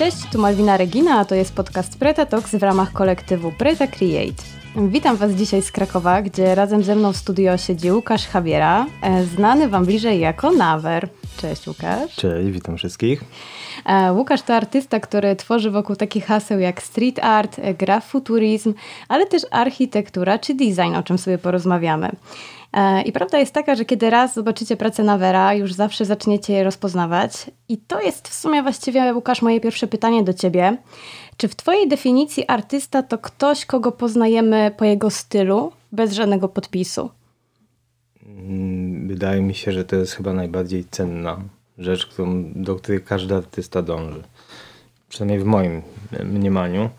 Cześć, tu Malwina Regina, a to jest podcast Preta Talks w ramach kolektywu Preta Create. Witam Was dzisiaj z Krakowa, gdzie razem ze mną w studio siedzi Łukasz Javiera, e, znany Wam bliżej jako Nawer. Cześć Łukasz. Cześć, witam wszystkich. E, Łukasz to artysta, który tworzy wokół takich haseł jak street art, e, grafuturizm, ale też architektura czy design, o czym sobie porozmawiamy. E, I prawda jest taka, że kiedy raz zobaczycie pracę Nawera, już zawsze zaczniecie je rozpoznawać. I to jest w sumie właściwie, Łukasz, moje pierwsze pytanie do ciebie. Czy w twojej definicji artysta to ktoś, kogo poznajemy po jego stylu, bez żadnego podpisu? Mm, wydaje mi się, że to jest chyba najbardziej cenna rzecz, którą, do której każdy artysta dąży. Przynajmniej w moim mniemaniu.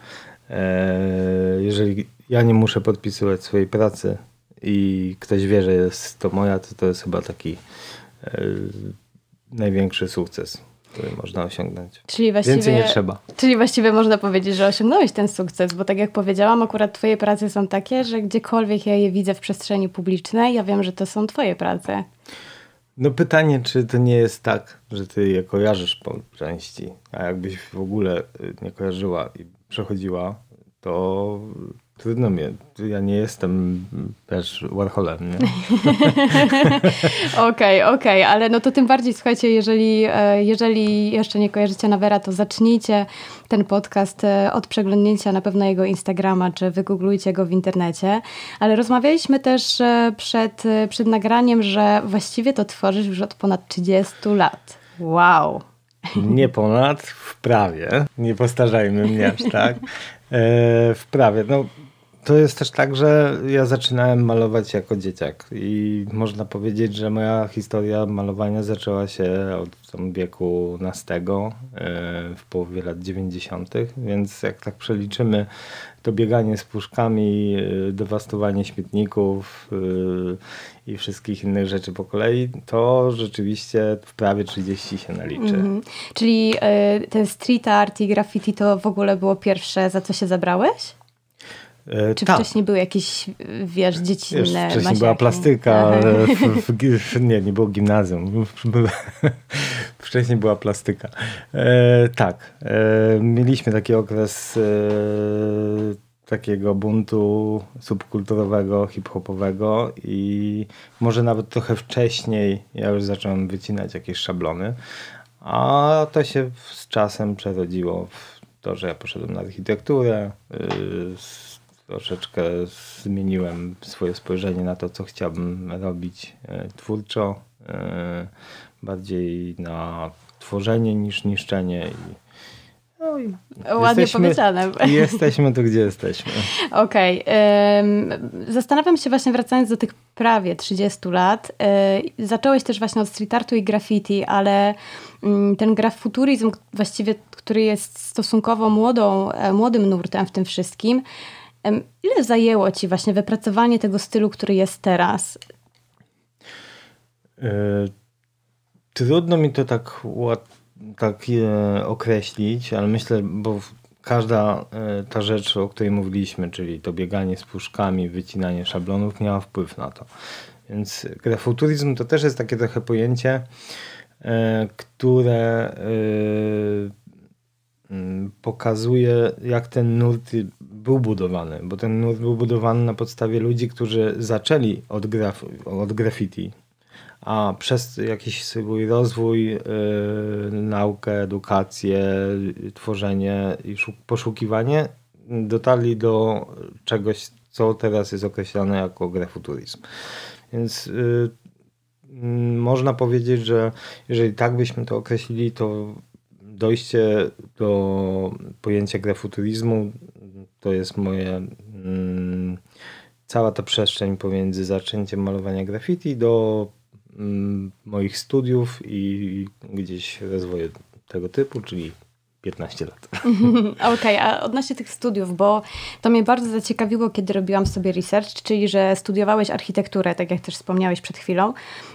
E, jeżeli ja nie muszę podpisywać swojej pracy, i ktoś wie, że jest to moja, to to jest chyba taki e, największy sukces, który można osiągnąć. Czyli właściwie, Więcej nie trzeba. Czyli właściwie można powiedzieć, że osiągnąłeś ten sukces, bo tak jak powiedziałam, akurat twoje prace są takie, że gdziekolwiek ja je widzę w przestrzeni publicznej, ja wiem, że to są twoje prace. No pytanie, czy to nie jest tak, że ty je kojarzysz po części, a jakbyś w ogóle nie kojarzyła i przechodziła, to Trudno mnie. Ja nie jestem też Warholem, nie? Okej, okej, okay, okay, ale no to tym bardziej, słuchajcie, jeżeli, e, jeżeli jeszcze nie kojarzycie Nawera, to zacznijcie ten podcast e, od przeglądnięcia na pewno jego Instagrama, czy wygooglujcie go w internecie. Ale rozmawialiśmy też e, przed, przed nagraniem, że właściwie to tworzysz już od ponad 30 lat. Wow! Nie ponad, w prawie. Nie postarzajmy mnie aż tak. w prawie. No, to jest też tak, że ja zaczynałem malować jako dzieciak i można powiedzieć, że moja historia malowania zaczęła się od tam wieku nastego, e, w połowie lat 90., więc jak tak przeliczymy to bieganie z puszkami, e, dewastowanie śmietników e, i wszystkich innych rzeczy po kolei, to rzeczywiście w prawie 30 się naliczy. Mhm. Czyli ten street art i graffiti to w ogóle było pierwsze, za co się zabrałeś? E, Czy Ta. wcześniej były jakieś, wiesz, dziecinne wiesz, Wcześniej masiaki? była plastyka. W, w, nie, nie było gimnazjum. wcześniej była plastyka. E, tak. E, mieliśmy taki okres e, takiego buntu subkulturowego, hip-hopowego i może nawet trochę wcześniej ja już zacząłem wycinać jakieś szablony, a to się z czasem przerodziło w to, że ja poszedłem na architekturę, y, troszeczkę zmieniłem swoje spojrzenie na to, co chciałbym robić e, twórczo. E, bardziej na tworzenie niż niszczenie. I, no i Ładnie jesteśmy, powiedziane. I jesteśmy tu, gdzie jesteśmy. Okej. Okay. Zastanawiam się właśnie, wracając do tych prawie 30 lat. E, zacząłeś też właśnie od street artu i graffiti, ale mm, ten grafuturizm właściwie, który jest stosunkowo młodą, młodym nurtem w tym wszystkim, Ile zajęło Ci właśnie wypracowanie tego stylu, który jest teraz? E, trudno mi to tak, tak e, określić, ale myślę, bo każda e, ta rzecz, o której mówiliśmy, czyli to bieganie z puszkami, wycinanie szablonów, miała wpływ na to. Więc grafuturizm to też jest takie trochę pojęcie, które Mm, pokazuje, jak ten nurt był budowany, bo ten nurt był budowany na podstawie ludzi, którzy zaczęli od, graf od graffiti, a przez jakiś swój rozwój, yy, naukę, edukację, tworzenie i poszukiwanie dotarli do czegoś, co teraz jest określane jako grafuturizm. Więc yy, można powiedzieć, że jeżeli tak byśmy to określili, to dojście do pojęcia grafuturizmu to jest moje. Mm, cała ta przestrzeń pomiędzy zaczęciem malowania graffiti do mm, moich studiów i gdzieś rozwoju tego typu, czyli 15 lat. Okej, okay, a odnośnie tych studiów, bo to mnie bardzo zaciekawiło, kiedy robiłam sobie research, czyli że studiowałeś architekturę, tak jak też wspomniałeś przed chwilą.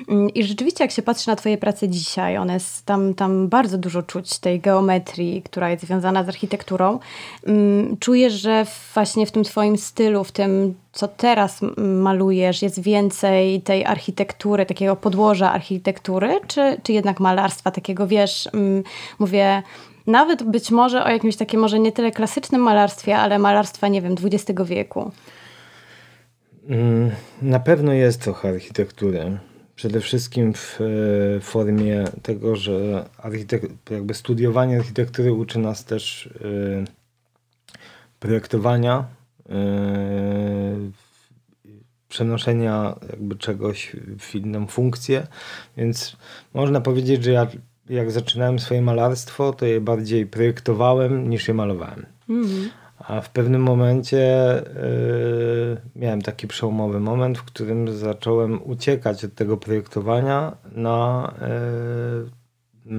Mm, I rzeczywiście, jak się patrzy na Twoje prace dzisiaj, one tam, tam bardzo dużo czuć tej geometrii, która jest związana z architekturą. Mm, czujesz, że właśnie w tym Twoim stylu, w tym co teraz malujesz, jest więcej tej architektury, takiego podłoża architektury, czy, czy jednak malarstwa, takiego wiesz, mm, mówię nawet być może o jakimś takim, może nie tyle klasycznym malarstwie, ale malarstwa, nie wiem, XX wieku? Mm, na pewno jest trochę architektury. Przede wszystkim w e, formie tego, że jakby studiowanie architektury uczy nas też e, projektowania, e, przenoszenia jakby czegoś w inną funkcję, więc można powiedzieć, że ja jak zaczynałem swoje malarstwo, to je bardziej projektowałem niż je malowałem. Mm. A w pewnym momencie yy, miałem taki przełomowy moment, w którym zacząłem uciekać od tego projektowania na, yy,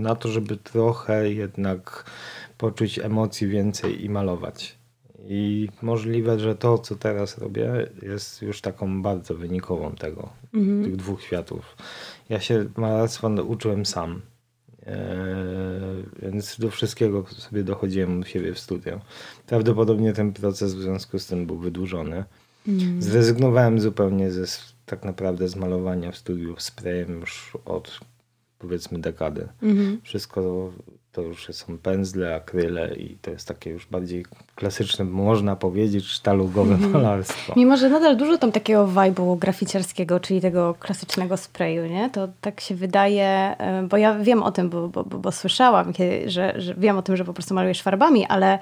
na to, żeby trochę jednak poczuć emocji więcej i malować. I możliwe, że to, co teraz robię, jest już taką bardzo wynikową tego, mhm. tych dwóch światów. Ja się malarstwa uczyłem sam. Eee, więc do wszystkiego sobie dochodziłem u siebie w studio. Prawdopodobnie ten proces w związku z tym był wydłużony. Mm. Zrezygnowałem zupełnie ze, tak naprawdę z malowania w studiu sprayem już od powiedzmy dekady. Mm. Wszystko to już są pędzle, akryle i to jest takie już bardziej klasyczne, można powiedzieć, sztalugowe mm. malarstwo. Mimo, że nadal dużo tam takiego vibe'u graficiarskiego, czyli tego klasycznego sprayu, nie? To tak się wydaje, e, bo ja wiem o tym, bo, bo, bo, bo słyszałam, że, że wiem o tym, że po prostu malujesz farbami, ale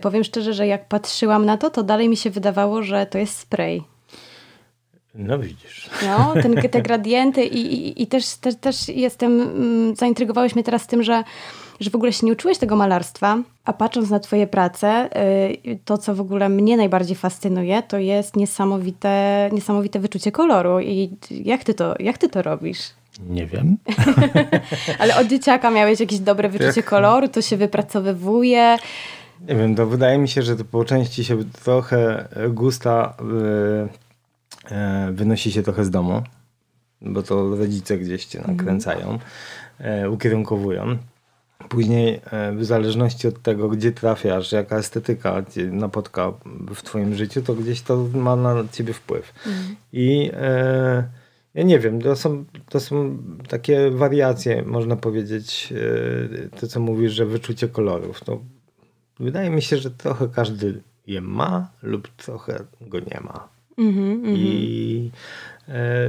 powiem szczerze, że jak patrzyłam na to, to dalej mi się wydawało, że to jest spray. No widzisz. No, ten, te gradienty i, i, i też, też, też jestem, mm, zaintrygowałeś mnie teraz tym, że że w ogóle się nie uczyłeś tego malarstwa, a patrząc na twoje prace, y, to co w ogóle mnie najbardziej fascynuje, to jest niesamowite, niesamowite wyczucie koloru. I jak ty to, jak ty to robisz? Nie wiem. Ale od dzieciaka miałeś jakieś dobre wyczucie jak... koloru, to się wypracowywuje. Nie wiem, to wydaje mi się, że to po części się trochę gusta yy, yy, wynosi się trochę z domu, bo to rodzice gdzieś cię mhm. nakręcają, yy, ukierunkowują. Później e, w zależności od tego, gdzie trafiasz, jaka estetyka napotka w twoim życiu, to gdzieś to ma na ciebie wpływ. Mhm. I e, ja nie wiem, to są, to są takie wariacje, można powiedzieć, e, to co mówisz, że wyczucie kolorów. To wydaje mi się, że trochę każdy je ma lub trochę go nie ma. Mhm, I e,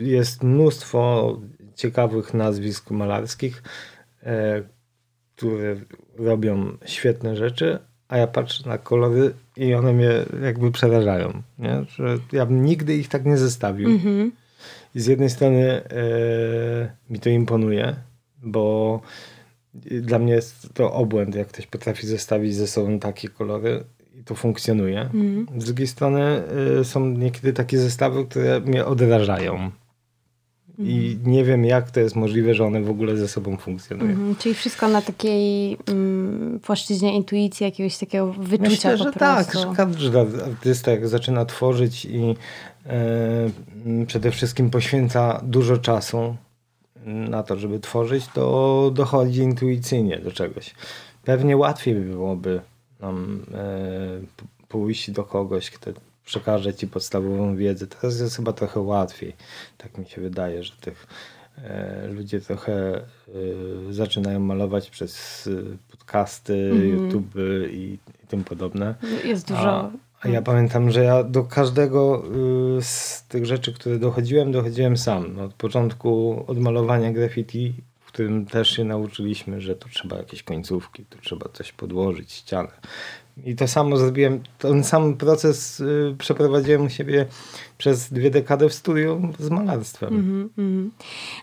jest mnóstwo ciekawych nazwisk malarskich, e, które robią świetne rzeczy, a ja patrzę na kolory i one mnie jakby przerażają. Nie? Że ja bym nigdy ich tak nie zestawił. Mm -hmm. I z jednej strony e, mi to imponuje, bo dla mnie jest to obłęd, jak ktoś potrafi zestawić ze sobą takie kolory i to funkcjonuje. Mm. Z drugiej strony e, są niekiedy takie zestawy, które mnie odrażają. I nie wiem, jak to jest możliwe, że one w ogóle ze sobą funkcjonują. Mhm, czyli wszystko na takiej mm, płaszczyźnie intuicji, jakiegoś takiego wyczucia Myślę, że po tak, że każdy artysta jak zaczyna tworzyć i e, przede wszystkim poświęca dużo czasu na to, żeby tworzyć, to dochodzi intuicyjnie do czegoś. Pewnie łatwiej by byłoby nam e, pójść do kogoś, kto przekaże ci podstawową wiedzę. Teraz jest chyba trochę łatwiej. Tak mi się wydaje, że tych e, ludzie trochę e, zaczynają malować przez e, podcasty, mm. YouTube i, i, tym podobne. Jest dużo. A, a ja pamiętam, że ja do każdego y, z tych rzeczy, które dochodziłem, dochodziłem sam. No, od początku od malowania graffiti, w którym też się nauczyliśmy, że tu trzeba jakieś końcówki, tu trzeba coś podłożyć, ścianę. I to samo zrobiłem, ten sam proces y, przeprowadziłem u siebie przez dwie dekady w studiu z malarstwem. Mm -hmm.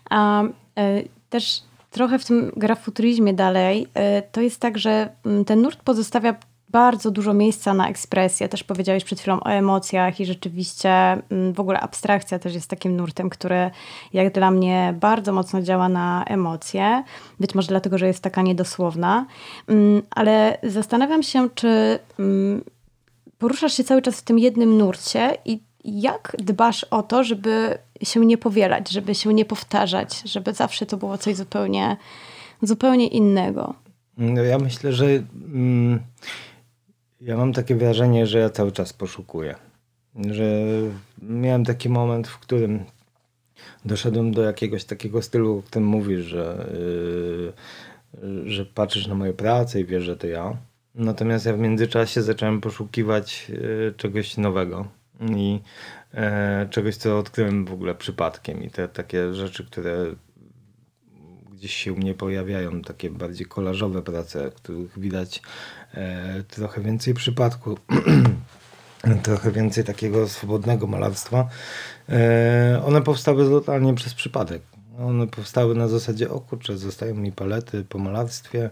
A y, też trochę w tym grafuturizmie dalej, y, to jest tak, że mm, ten nurt pozostawia bardzo dużo miejsca na ekspresję. Też powiedziałeś przed chwilą o emocjach i rzeczywiście mm, w ogóle abstrakcja też jest takim nurtem, który jak dla mnie bardzo mocno działa na emocje. Być może dlatego, że jest taka niedosłowna. Mm, ale zastanawiam się, czy mm, poruszasz się cały czas w tym jednym nurcie i jak dbasz o to, żeby się nie powielać, żeby się nie powtarzać, żeby zawsze to było coś zupełnie, zupełnie innego? No ja myślę, że ja mam takie wrażenie, że ja cały czas poszukuję. Że miałem taki moment, w którym doszedłem do jakiegoś takiego stylu, o którym mówisz, że że patrzysz na moje prace i wiesz, że to ja. Natomiast ja w międzyczasie zacząłem poszukiwać czegoś nowego i czegoś, co odkryłem w ogóle przypadkiem i te takie rzeczy, które gdzieś się u mnie pojawiają, takie bardziej kolażowe prace, których widać trochę więcej przypadku trochę więcej takiego swobodnego malarstwa. E, one powstały totalnie przez przypadek. One powstały na zasadzie, o kurczę, zostają mi palety po malarstwie,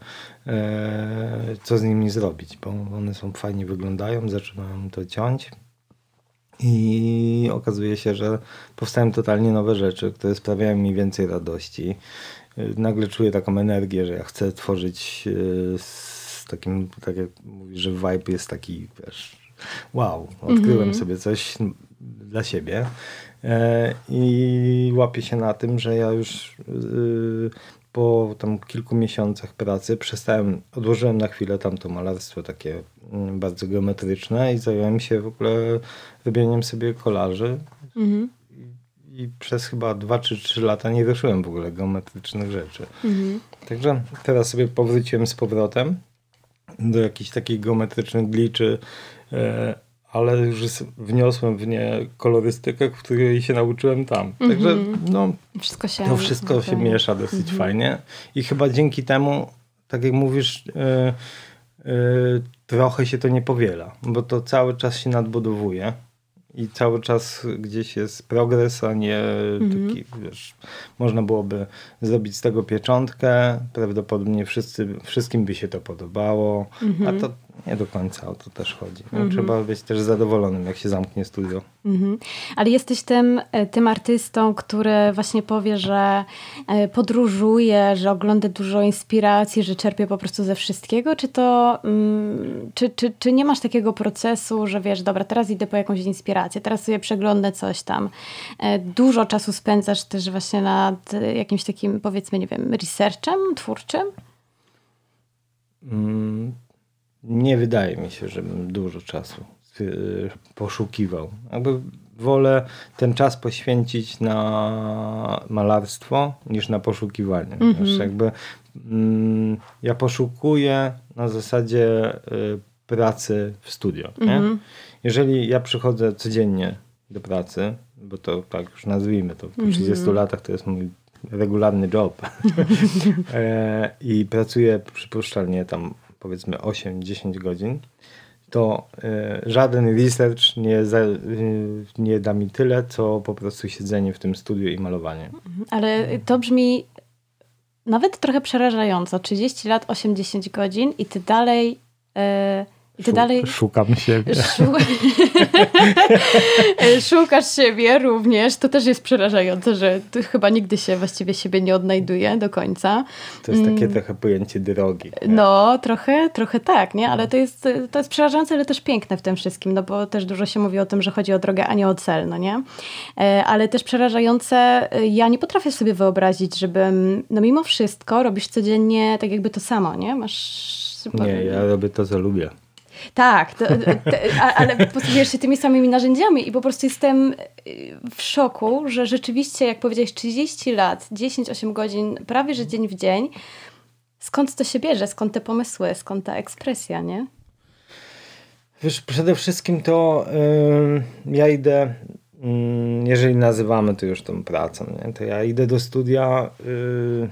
e, co z nimi zrobić, bo one są fajnie wyglądają, zaczynam to ciąć i okazuje się, że powstają totalnie nowe rzeczy, które sprawiają mi więcej radości. E, nagle czuję taką energię, że ja chcę tworzyć z takim, tak jak mówisz, że vibe jest taki, wiesz, wow, odkryłem mm -hmm. sobie coś dla siebie e, i łapię się na tym, że ja już y, po tam kilku miesiącach pracy przestałem, odłożyłem na chwilę tamto malarstwo takie mm, bardzo geometryczne i zająłem się w ogóle robieniem sobie kolarzy. Mm -hmm. I przez chyba dwa czy trzy lata nie ruszyłem w ogóle geometrycznych rzeczy. -hmm. Także teraz sobie powróciłem z powrotem do jakichś takich geometrycznych gliczy, e, ale już wniosłem w nie kolorystykę, której się nauczyłem tam. Także no, wszystko się, to wszystko się miesza dosyć -hmm. fajnie i chyba dzięki temu, tak jak mówisz, yy, yy, trochę się to nie powiela, bo to cały czas się nadbudowuje i cały czas gdzieś jest progres, a nie mhm. taki, wiesz, można byłoby zrobić z tego pieczątkę, prawdopodobnie wszyscy, wszystkim by się to podobało, mhm. a to nie do końca o to też chodzi. No, mhm. Trzeba być też zadowolonym, jak się zamknie studio. Mhm. Ale jesteś tym, e, tym artystą, który właśnie powie, że e, podróżuje, że ogląda dużo inspiracji, że czerpie po prostu ze wszystkiego? Czy to, mm, czy, czy, czy nie masz takiego procesu, że wiesz, dobra, teraz idę po jakąś inspirację, teraz sobie przeglądnę coś tam. E, dużo czasu spędzasz też właśnie nad jakimś takim, powiedzmy, nie wiem, researchem twórczym? Nie wydaje mi się, żebym dużo czasu y, poszukiwał. Jakby wolę ten czas poświęcić na malarstwo niż na poszukiwanie. Mm -hmm. jakby mm, ja poszukuję na zasadzie y, pracy w studio. Mm -hmm. Jeżeli ja przychodzę codziennie do pracy, bo to tak już nazwijmy to, po 30 mm -hmm. latach to jest mój regularny job e, i pracuję przypuszczalnie tam powiedzmy 8-10 godzin, to y, żaden research nie, za, y, nie da mi tyle, co po prostu siedzenie w tym studiu i malowanie. Mhm. Ale to brzmi nawet trochę przerażająco. 30 lat, 8-10 godzin i ty dalej y, i ty dalej. Szukam siebie. Szu... Szukasz siebie również. To też jest przerażające, że chyba nigdy się właściwie siebie nie odnajduje do końca. To jest takie mm. trochę pojęcie drogi. Nie? No, trochę, trochę tak, nie? Ale to jest, to jest przerażające, ale też piękne w tym wszystkim, no bo też dużo się mówi o tym, że chodzi o drogę, a nie o cel, no nie? E, ale też przerażające, e, ja nie potrafię sobie wyobrazić, żebym, no mimo wszystko robisz codziennie tak jakby to samo, nie? Masz... Nie, ja robię to, co lubię. Tak, to, ale posługujesz się tymi samymi narzędziami i po prostu jestem y, w szoku, że rzeczywiście, jak powiedziałeś, 30 lat, 10-8 godzin, prawie że dzień w dzień, skąd to się bierze, skąd te pomysły, skąd ta ekspresja, nie? Wiesz, przede wszystkim to yy, ja idę, yy, jeżeli nazywamy to już tą pracą, nie? to ja idę do studia yy,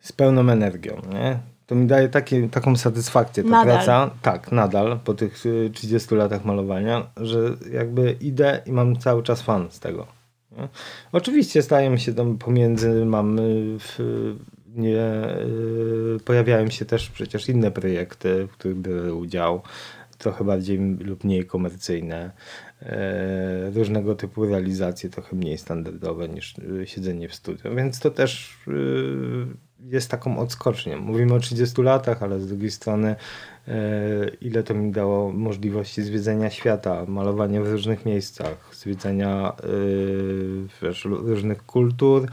z pełną energią. Nie? To mi daje takie, taką satysfakcję ta nadal. praca. Tak, nadal po tych 30 y, latach malowania, że jakby idę i mam cały czas fan z tego. Nie? Oczywiście stają się tam pomiędzy, mam w, nie, yy, pojawiają się też przecież inne projekty, w których biorę udział, trochę bardziej lub mniej komercyjne, różnego typu realizacje, trochę mniej standardowe niż yy, siedzenie w studiu, więc to też y, jest taką odskocznią. Mówimy o 30 latach, ale z drugiej strony e, ile to mi dało możliwości zwiedzenia świata, malowania w różnych miejscach, zwiedzenia e, wiesz, różnych kultur,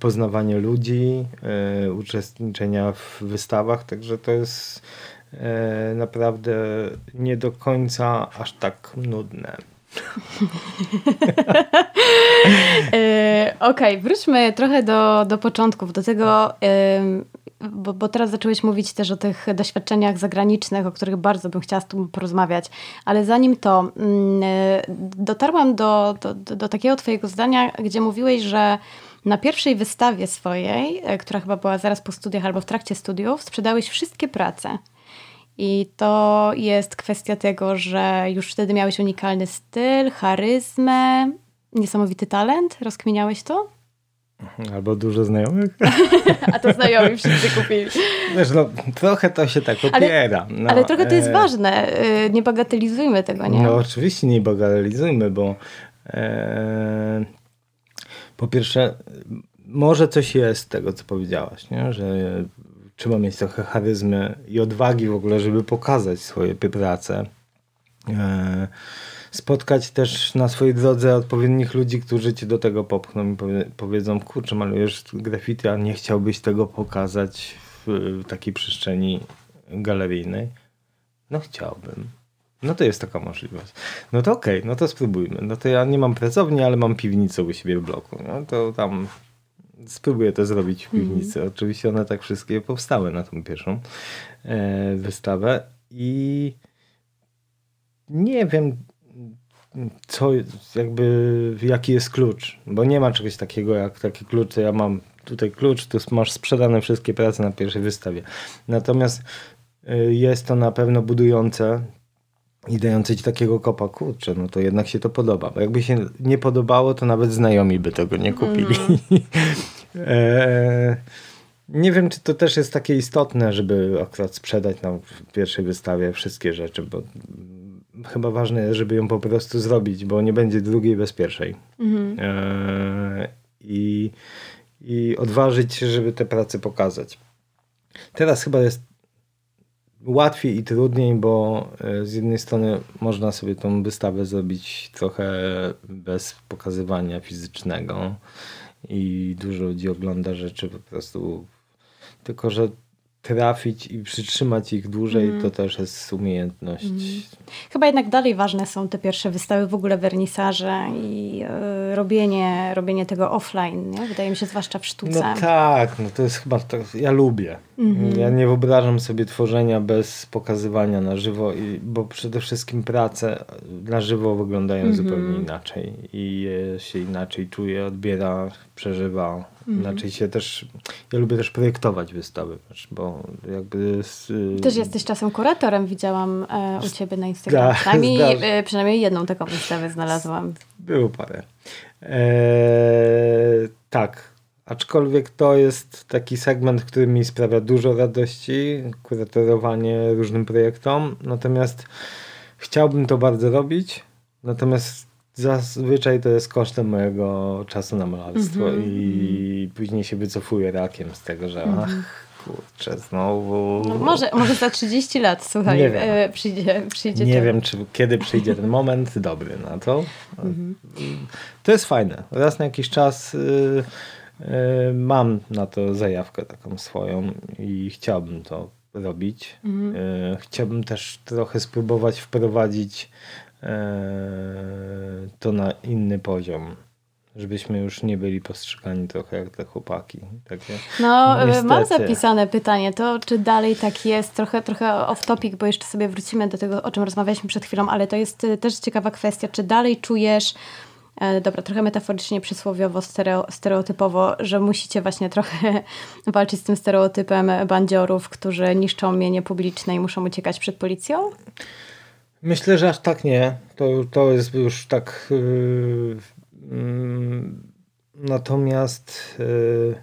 poznawania ludzi, e, uczestniczenia w wystawach, także to jest naprawdę nie do końca aż tak nudne. Okej, okay, wróćmy trochę do, do początków, do tego, bo, bo teraz zacząłeś mówić też o tych doświadczeniach zagranicznych, o których bardzo bym chciała z Tobą porozmawiać, ale zanim to, mm, dotarłam do, do, do takiego Twojego zdania, gdzie mówiłeś, że na pierwszej wystawie swojej, e, która chyba była zaraz po studiach albo w trakcie studiów, sprzedałeś wszystkie prace. I to jest kwestia tego, że już wtedy miałeś unikalny styl, charyzmę, niesamowity talent. Rozkminiałeś to? Albo dużo znajomych. A to znajomi wszyscy kupili. Wiesz, no, trochę to się tak opiera. Ale, no, ale trochę to jest e... ważne. E, nie bagatelizujmy tego, nie? No oczywiście nie bagatelizujmy, bo e... po pierwsze może coś jest z tego, co powiedziałaś, nie? że trzeba mieć trochę charyzmy i odwagi w ogóle, żeby pokazać swoje prace. E, spotkać też na swojej drodze odpowiednich ludzi, którzy cię do tego popchną i powiedzą, kurczę, malujesz graffiti, a nie chciałbyś tego pokazać w, takiej przestrzeni galeryjnej. No chciałbym. No to jest taka możliwość. No to okej, okay, no to spróbujmy. No to ja nie mam pracowni, ale mam piwnicę u siebie w bloku. No to tam spróbuję to zrobić w piwnicy. Mm. Oczywiście one tak wszystkie powstały na tą pierwszą e, wystawę i nie wiem co, jakby jaki jest klucz, bo nie ma czegoś takiego jak taki klucz, ja mam tutaj klucz, tu masz sprzedane wszystkie prace na pierwszej wystawie. Natomiast e, jest to na pewno budujące i dające ci takiego kopa, kurczę, no to jednak się to podoba. Bo jakby się nie podobało, to nawet znajomi by tego nie kupili. Mm. e, nie wiem, czy to też jest takie istotne, żeby akurat sprzedać na pierwszej wystawie wszystkie rzeczy, bo chyba ważne jest, żeby ją po prostu zrobić, bo nie będzie drugiej bez pierwszej. Mm. E, i, I odważyć się, żeby te prace pokazać. Teraz chyba jest łatwiej i trudniej, bo e, z jednej strony można sobie tą wystawę zrobić trochę bez pokazywania fizycznego i dużo ludzi ogląda rzeczy po prostu tylko, że trafić i przytrzymać ich dłużej, mm. to też jest umiejętność. Mm. Chyba jednak dalej ważne są te pierwsze wystawy, w ogóle wernisaże i y, robienie, robienie tego offline, nie? wydaje mi się, zwłaszcza w sztuce. No tak, no to jest chyba, to, ja lubię. Mm. Ja nie wyobrażam sobie tworzenia bez pokazywania na żywo, i, bo przede wszystkim prace na żywo wyglądają -hmm. zupełnie inaczej i się inaczej czuje, odbiera, przeżywa Mhm. Inaczej się też, ja lubię też projektować wystawy, bo jakby... Z, też jesteś czasem kuratorem, widziałam e, u Ciebie na Instagramie. Przynajmniej, e, przynajmniej jedną taką wystawę znalazłam. Było parę. E, tak, aczkolwiek to jest taki segment, który mi sprawia dużo radości, kuratorowanie różnym projektom, natomiast chciałbym to bardzo robić, natomiast Zazwyczaj to jest kosztem mojego czasu na malarstwo mm -hmm. i później się wycofuję rakiem z tego, że mm -hmm. ach, kurczę, znowu... No może, może za 30 lat, słuchaj, nie wiem. E, przyjdzie, przyjdzie Nie wiem, czy kiedy przyjdzie ten moment dobry na to. Mm -hmm. To jest fajne. Raz na jakiś czas y, y, mam na to zajawkę taką swoją i chciałbym to robić. Mhm. Y, chciałbym też trochę spróbować wprowadzić to na inny poziom. Żebyśmy już nie byli postrzegani trochę jak te chłopaki. Takie, no, niestety. mam zapisane pytanie, to czy dalej tak jest? Trochę, trochę off topic, bo jeszcze sobie wrócimy do tego, o czym rozmawialiśmy przed chwilą, ale to jest e, też ciekawa kwestia. Czy dalej czujesz, e, dobra, trochę metaforycznie, przysłowiowo, stereo, stereotypowo, że musicie właśnie trochę walczyć z tym stereotypem bandziorów, którzy niszczą mienie publiczne i muszą uciekać przed policją? Myślę, że aż tak nie. To, to jest już tak. Yy, yy, natomiast yy,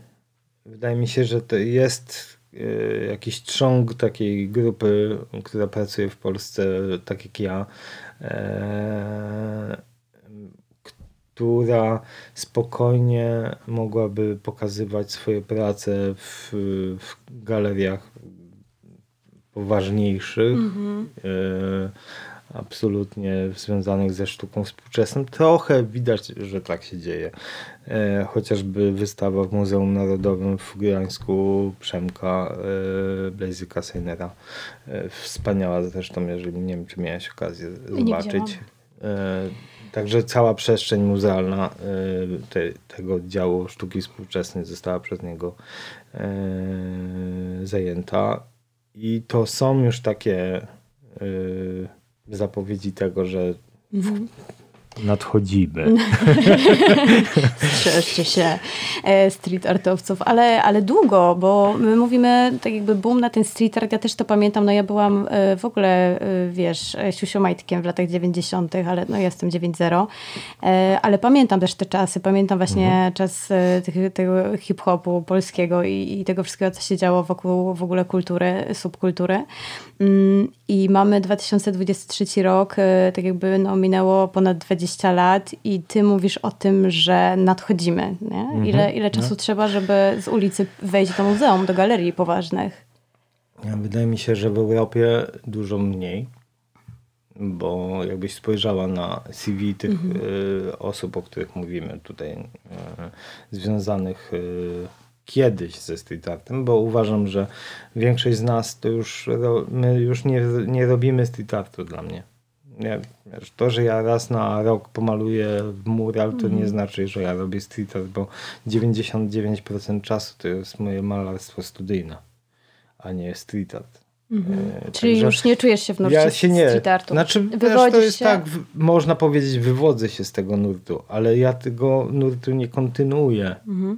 wydaje mi się, że to jest yy, jakiś trząg takiej grupy, która pracuje w Polsce, tak jak ja, yy, która spokojnie mogłaby pokazywać swoje prace w, w galeriach poważniejszych. Mm -hmm absolutnie związanych ze sztuką współczesną. Trochę widać, że tak się dzieje. E, chociażby wystawa w Muzeum Narodowym w Gdańsku Przemka e, Blazyka Seinera. E, wspaniała zresztą, jeżeli nie wiem, czy miałeś okazję zobaczyć. Także cała przestrzeń muzealna te, tego działu sztuki współczesnej została przez niego zajęta. I to są już takie zapowiedzi tego, że. Nadchodzimy. Strzeżcie się e, street artowców, ale, ale długo, bo my mówimy tak jakby boom na ten street art. Ja też to pamiętam, no ja byłam e, w ogóle, e, wiesz, siusiomajtkiem w latach 90., ale no jestem 9.0, ale pamiętam też te czasy, pamiętam właśnie mhm. czas tego hip-hopu polskiego i, i tego wszystkiego, co się działo wokół w ogóle kultury, subkultury. Mm, I mamy 2023 rok, tak jakby no, minęło ponad 20 20 lat i ty mówisz o tym, że nadchodzimy. Nie? Mhm. Ile, ile czasu no. trzeba, żeby z ulicy wejść do muzeum, do galerii poważnych? Wydaje mi się, że w Europie dużo mniej, bo jakbyś spojrzała na CV tych mhm. y, osób, o których mówimy tutaj, y, związanych y, kiedyś ze street artem, bo uważam, że większość z nas to już, my już nie, nie robimy street artu dla mnie nie, wiesz, to, że ja raz na rok pomaluję mural, to mm. nie znaczy, że ja robię street art, bo 99% czasu to jest moje malarstwo studyjne, a nie street art. -hmm. e, Czyli już nie czujesz się w nurcie ja się nie, street artu. Znaczy, to jest się... tak, można powiedzieć, wywodzę się z tego nurtu, ale ja tego nurtu nie kontynuuję. -hmm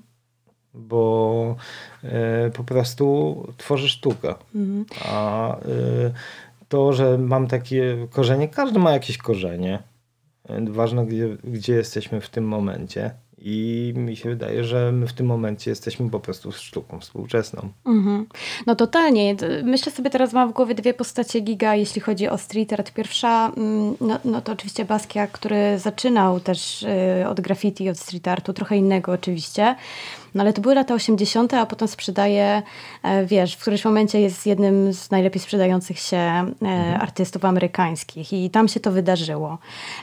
bo e, po prostu tworzę sztukę. -hmm. A e, to, że mam takie korzenie, każdy ma jakieś korzenie. Ważne, gdzie, gdzie jesteśmy w tym momencie. I mi się wydaje, że my w tym momencie jesteśmy po prostu sztuką współczesną. Mm-hmm. No totalnie. Myślę sobie teraz, mam w głowie dwie postacie Giga, jeśli chodzi o street art. Pierwsza, mm, no, no to oczywiście Basquiat, który zaczynał też y, od graffiti, od street artu, trochę innego oczywiście. No ale to były lata 80., a potem sprzedaje, e, wiesz, w którymś momencie jest jednym z najlepiej sprzedających się e, mhm. artystów amerykańskich i tam się to wydarzyło.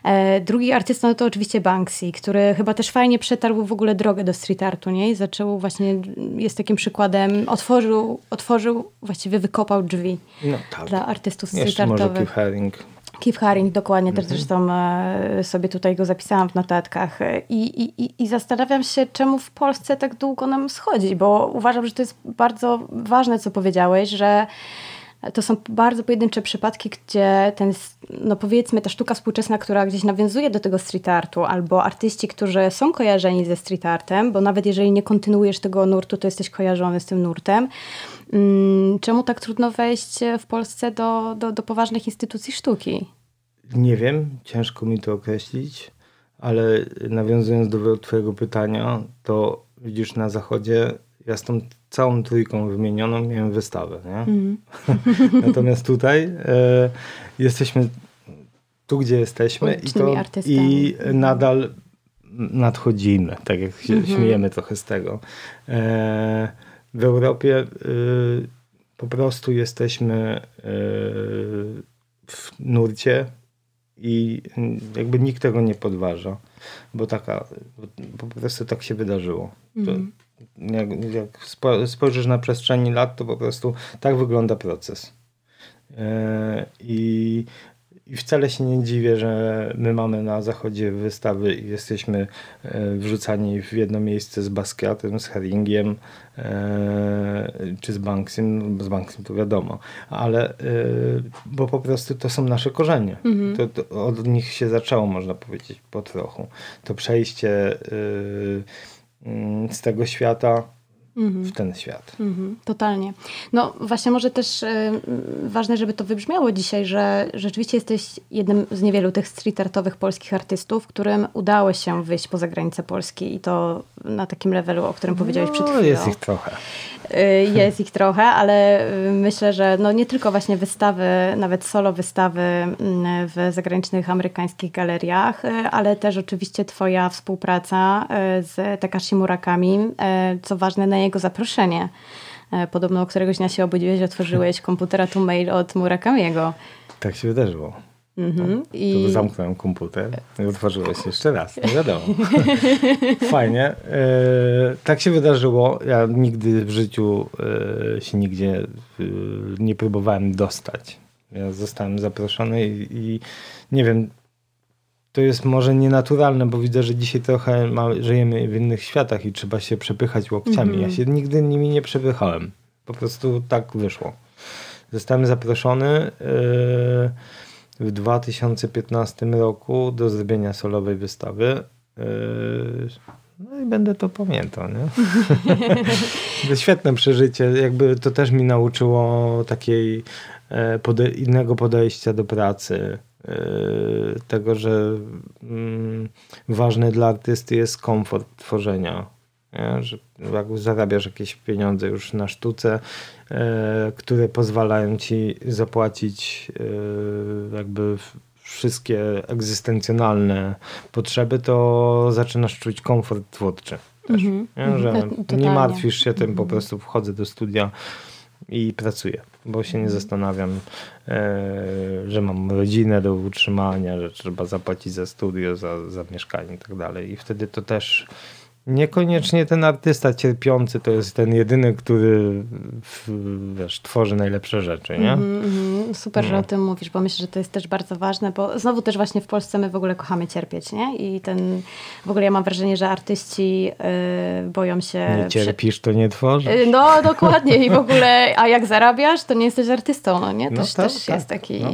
E, drugi artysta no to oczywiście Banksy, który chyba też fajnie przetarł w ogóle drogę do street artu, nie? I zaczął właśnie, jest takim przykładem, otworzył, otworzył właściwie wykopał drzwi no, tak. dla artystów street Jeszcze artowych. Może Haring. Keith Haring, dokładnie, też mhm. zresztą sobie tutaj go zapisałam w notatkach. I, i, I zastanawiam się, czemu w Polsce tak długo nam schodzi, bo uważam, że to jest bardzo ważne, co powiedziałeś, że to są bardzo pojedyncze przypadki, gdzie ten, no powiedzmy, ta sztuka współczesna, która gdzieś nawiązuje do tego street artu, albo artyści, którzy są kojarzeni ze street artem, bo nawet jeżeli nie kontynuujesz tego nurtu, to jesteś kojarzony z tym nurtem. Mm, czemu tak trudno wejść w Polsce do, do, do poważnych instytucji sztuki? Nie wiem, ciężko mi to określić, ale nawiązując do Twojego pytania, to widzisz na zachodzie, ja z tą całą trójką wymienioną miałem wystawę. Nie? Mm. Natomiast tutaj e, jesteśmy tu, gdzie jesteśmy i, to, i nadal nadchodzimy, tak jak się mm -hmm. śmiejemy trochę z tego. E, w Europie y, po prostu jesteśmy y, w nurcie i jakby nikt tego nie podważa, bo taka, po prostu tak się wydarzyło. Mm. Jak, jak spojrzysz na przestrzeni lat, to po prostu tak wygląda proces. E, I i wcale się nie dziwię, że my mamy na zachodzie wystawy i jesteśmy e, wrzucani w jedno miejsce z Basquiatem, z Haringiem e, czy z Banksym. Z Banksym to wiadomo, ale bo po prostu to są nasze korzenie. Mhm. To, to od nich się zaczęło, można powiedzieć, po trochu. To przejście mm, z tego świata. W ten świat. Mhm, totalnie. No właśnie może też y, ważne, żeby to wybrzmiało dzisiaj, że rzeczywiście jesteś jednym z niewielu tych street artowych polskich artystów, którym udało się wyjść poza granicę Polski i to na takim levelu, o którym powiedziałeś no, przed chwilą. jest ich trochę. Y, jest ich trochę, ale y, myślę, że no nie tylko właśnie wystawy, nawet solo wystawy mm, w zagranicznych amerykańskich galeriach, ale też oczywiście twoja współpraca z Takashi Murakami, co ważne na jego zaproszenie. Podobno któregoś dnia się obudziłeś, otworzyłeś komputera tu mail od Murakamiego. Tak się wydarzyło. Mm-hmm. I... To zamknąłem komputer i otworzyłeś jeszcze raz. Nie wiadomo. Fajnie. E, tak się wydarzyło. Ja nigdy w życiu e, się nigdzie e, nie próbowałem dostać. Ja zostałem zaproszony i, i nie wiem, to jest może nienaturalne, bo widzę, że dzisiaj trochę ma, żyjemy w innych światach i trzeba się przepychać łokciami. Mm -hmm. Ja się nigdy nimi nie przepychałem. Po prostu tak wyszło. Zostałem zaproszony yy, w 2015 roku do zrobienia solowej wystawy. Yy, no i będę to pamiętał, nie? Świetne przeżycie. Jakby to też mi nauczyło takiej e, pode innego podejścia do pracy. E, tego, że mm, ważny dla artysty jest komfort tworzenia. Nie? Że jak zarabiasz jakieś pieniądze już na sztuce, e, które pozwalają ci zapłacić jakby wszystkie egzystencjonalne potrzeby, to zaczynasz czuć komfort twórczy. Też, mm -hmm. nie? Że nie martwisz się tym, po mhm. prostu wchodzę do studia i pracuję, bo się nie zastanawiam, e, że mam rodzinę do utrzymania, że trzeba zapłacić za studio, za, za mieszkanie i tak dalej. I wtedy to też Niekoniecznie ten artysta cierpiący to jest ten jedyny, który wiesz, tworzy najlepsze rzeczy, nie? Mm -hmm, super, no. że o tym mówisz, bo myślę, że to jest też bardzo ważne, bo znowu też właśnie w Polsce my w ogóle kochamy cierpieć, nie? I ten, w ogóle ja mam wrażenie, że artyści yy, boją się... Nie cierpisz, to nie tworzysz. Yy, no, dokładnie i w ogóle, a jak zarabiasz, to nie jesteś artystą, no nie? Też, no, tak, też tak, jest taki, no.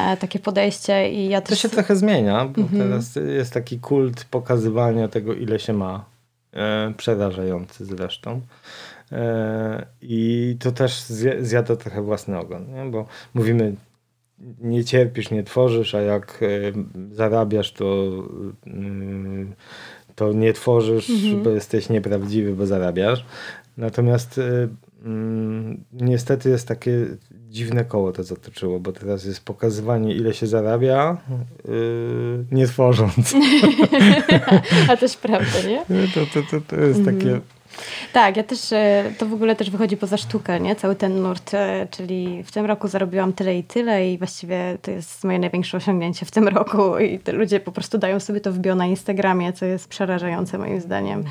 e, takie podejście i ja też... To się trochę zmienia, bo mm -hmm. teraz jest taki kult pokazywania tego, ile się ma przerażający zresztą. E, I to też zjada trochę własny ogon, nie? bo mówimy, nie cierpisz, nie tworzysz, a jak e, zarabiasz, to, to nie tworzysz, mhm. bo jesteś nieprawdziwy, bo zarabiasz. Natomiast mm, niestety jest takie dziwne koło to zatoczyło, bo teraz jest pokazywanie, ile się zarabia, yy, nie tworząc. A też prawda, nie? To, to, to, to jest mm. takie... Tak, ja też, e, to w ogóle też wychodzi poza sztukę, nie? Cały ten nurt, e, czyli w tym roku zarobiłam tyle i tyle i właściwie to jest moje największe osiągnięcie w tym roku i te ludzie po prostu dają sobie to w bio na Instagramie, co jest przerażające moim zdaniem.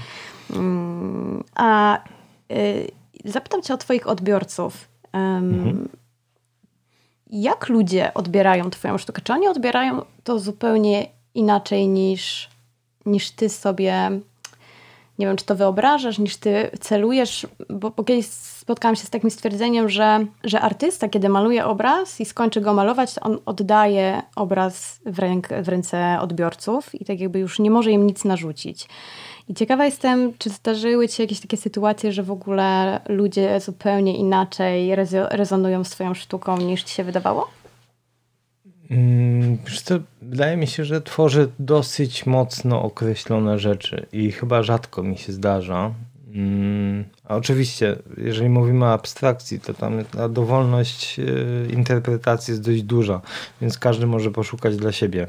Mm, a y, zapytam cię o twoich odbiorców. mhm jak ludzie odbierają Twoją sztukę? Czy oni odbierają to zupełnie inaczej niż, niż Ty sobie, nie wiem, czy to wyobrażasz, niż Ty celujesz? Bo, bo kiedyś spotkałam się z takim stwierdzeniem, że, że artysta, kiedy maluje obraz i skończy go malować, to on oddaje obraz w, ręk, w ręce odbiorców i tak jakby już nie może im nic narzucić. I ciekawa jestem, czy zdarzyły Ci się jakieś takie sytuacje, że w ogóle ludzie zupełnie inaczej rezonują z Twoją sztuką niż Ci się wydawało? Hmm, wydaje mi się, że tworzę dosyć mocno określone rzeczy i chyba rzadko mi się zdarza. Hmm, a oczywiście, jeżeli mówimy o abstrakcji, to tam ta dowolność e, interpretacji jest dość duża, więc każdy może poszukać dla siebie.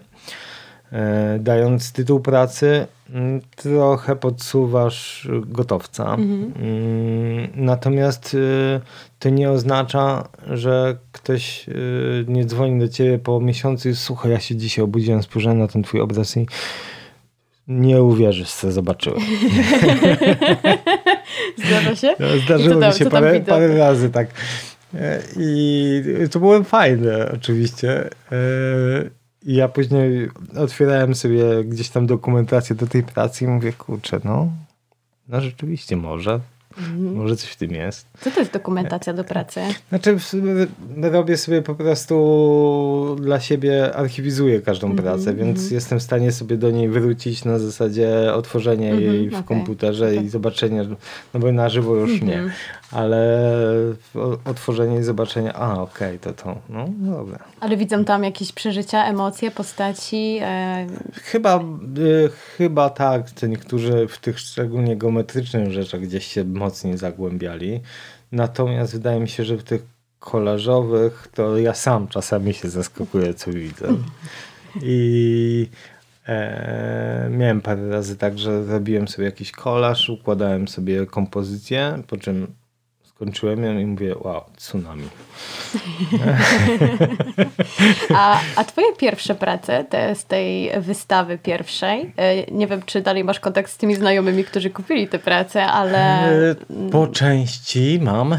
E, dając tytuł pracy, mm, trochę podsuwasz gotowca. Mhm. Mm, natomiast y, to nie oznacza, że ktoś y, nie dzwoni do ciebie po miesiącu i słuchaj, ja się dzisiaj obudziłem, spojrzałem na ten twój obraz i nie uwierzysz, co zobaczyłem. Zdarza się? No, zdarzyło mi się parę, parę razy, tak. E, I to było fajne, oczywiście. I ja później otwierałem sobie gdzieś tam dokumentację do tej pracy i mówię, kurczę, no, no rzeczywiście może. Mhm. Może coś w tym jest. Co to jest dokumentacja do pracy? Znaczy, robię sobie po prostu dla siebie, archiwizuję każdą -hmm, pracę, więc -hmm. jestem w stanie sobie do niej wrócić na zasadzie otworzenia jej w okay, komputerze okay. i zobaczenia, no bo na żywo już nie, mhm. Ale otworzenie i zobaczenie, a okej, okay, to to, no, no dobra. Ale widzą tam jakieś przeżycia, emocje, postaci? E... Chyba, y, chyba tak, to niektórzy w tych szczególnie geometrycznych rzeczach gdzieś się mocniej zagłębiali. Natomiast wydaje mi się, że w tych kolażowych to ja sam czasami się zaskakuję, co widzę. I e, miałem parę razy tak, że robiłem sobie jakiś kolaż, układałem sobie kompozycję, po czym skończyłem ją i mówię, wow, tsunami. a, a twoje pierwsze prace, te z tej wystawy pierwszej, e, nie wiem, czy dalej masz kontakt z tymi znajomymi, którzy kupili te prace, ale... E, po części mam.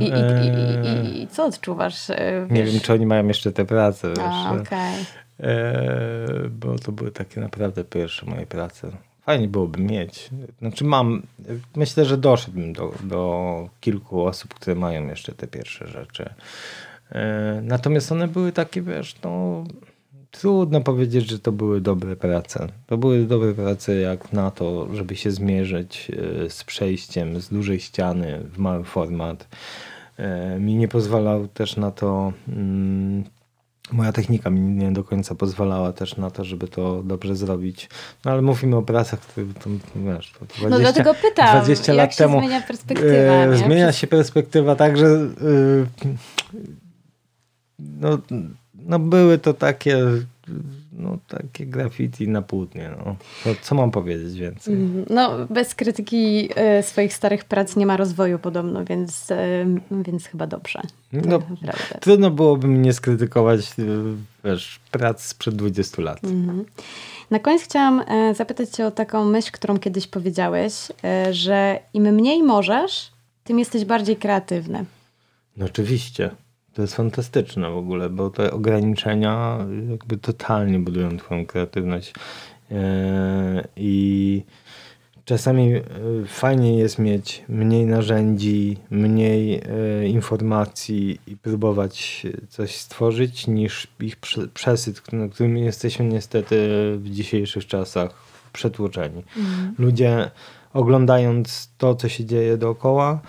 I, i, i, i, co odczuwasz? Wiesz? Nie wiem, czy oni mają jeszcze te prace. A, okay. e, bo to były takie naprawdę pierwsze moje prace. Fajnie byłoby mieć. Znaczy mam, myślę, że doszedłbym do, do kilku osób, które mają jeszcze te pierwsze rzeczy. E, natomiast one były takie, wiesz, no trudno powiedzieć, że to były dobre prace. To były dobre prace jak na to, żeby się zmierzyć e, z przejściem z dużej ściany w mały format. E, mi nie pozwalał też na to, mm, moja technika mi nie do końca pozwalała też na to, żeby to dobrze zrobić. No ale mówimy o pracach, które to, wiesz, to 20, no dlatego pytam, 20 lat temu zmienia perspektywa. E, zmienia się perspektywa tak, że e, no, no były to takie no, takie graffiti na płótnie. No. no. co mam powiedzieć więcej? Mhm. No, bez krytyki y, swoich starych prac nie ma rozwoju podobno, więc, y, więc chyba dobrze. No, trudno byłoby mnie skrytykować y, wiesz, prac sprzed 20 lat. Mhm. Na koniec chciałam zapytać cię o taką myśl, którą kiedyś powiedziałeś, że im mniej możesz, tym jesteś bardziej kreatywny. No oczywiście. To jest fantastyczne w ogóle, bo te ograniczenia jakby totalnie budują twoją kreatywność. E, I czasami e, fajnie jest mieć mniej narzędzi, mniej e, informacji i próbować coś stworzyć, niż ich przesyt, którym jesteśmy niestety w dzisiejszych czasach przetłoczeni. Mhm. Ludzie oglądając to, co się dzieje dookoła,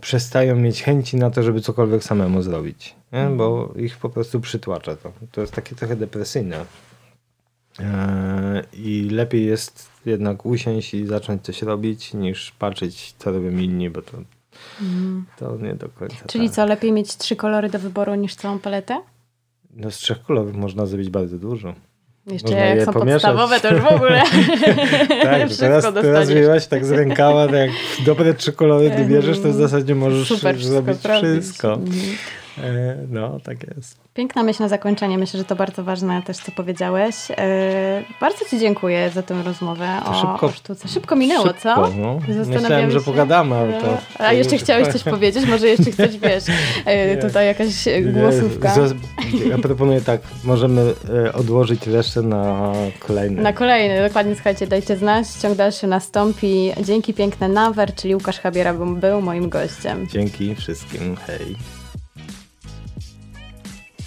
przestają mieć chęci na to, żeby cokolwiek samemu zrobić, nie? Mhm. bo ich po prostu przytłacza to. To jest takie trochę depresyjne. E, I lepiej jest jednak usiąść i zacząć coś robić, niż patrzeć, co robią inni, bo to, mhm. to nie do końca. Czyli tak. co, lepiej mieć trzy kolory do wyboru niż całą paletę? No z trzech kolorów można zrobić bardzo dużo. Jeszcze Można jak są pomieszać. podstawowe, to już w ogóle Tak, teraz, teraz wyjęłaś tak z rękawa, tak jak dobre trzy kolory wybierzesz, to w zasadzie możesz Super, zrobić wszystko. wszystko. Mhm. E, no, tak jest. Piękna myśl na zakończenie. Myślę, że to bardzo ważne też, co powiedziałeś. E, bardzo Ci dziękuję za tę rozmowę o, szybko, o sztuce. Szybko minęło, szybko, co? No. Myślałem, że pogadamy, ale to... A jeszcze chciałeś coś powiedzieć? Może jeszcze chcesz, wiesz, e, tutaj jakaś głosówka? Ja proponuję tak, możemy odłożyć resztę na kolejny. Na kolejny, dokładnie, słuchajcie, dajcie znać. Ciąg dalszy nastąpi. Dzięki piękne Nawer, czyli Łukasz Habiera był moim gościem. Dzięki wszystkim, hej.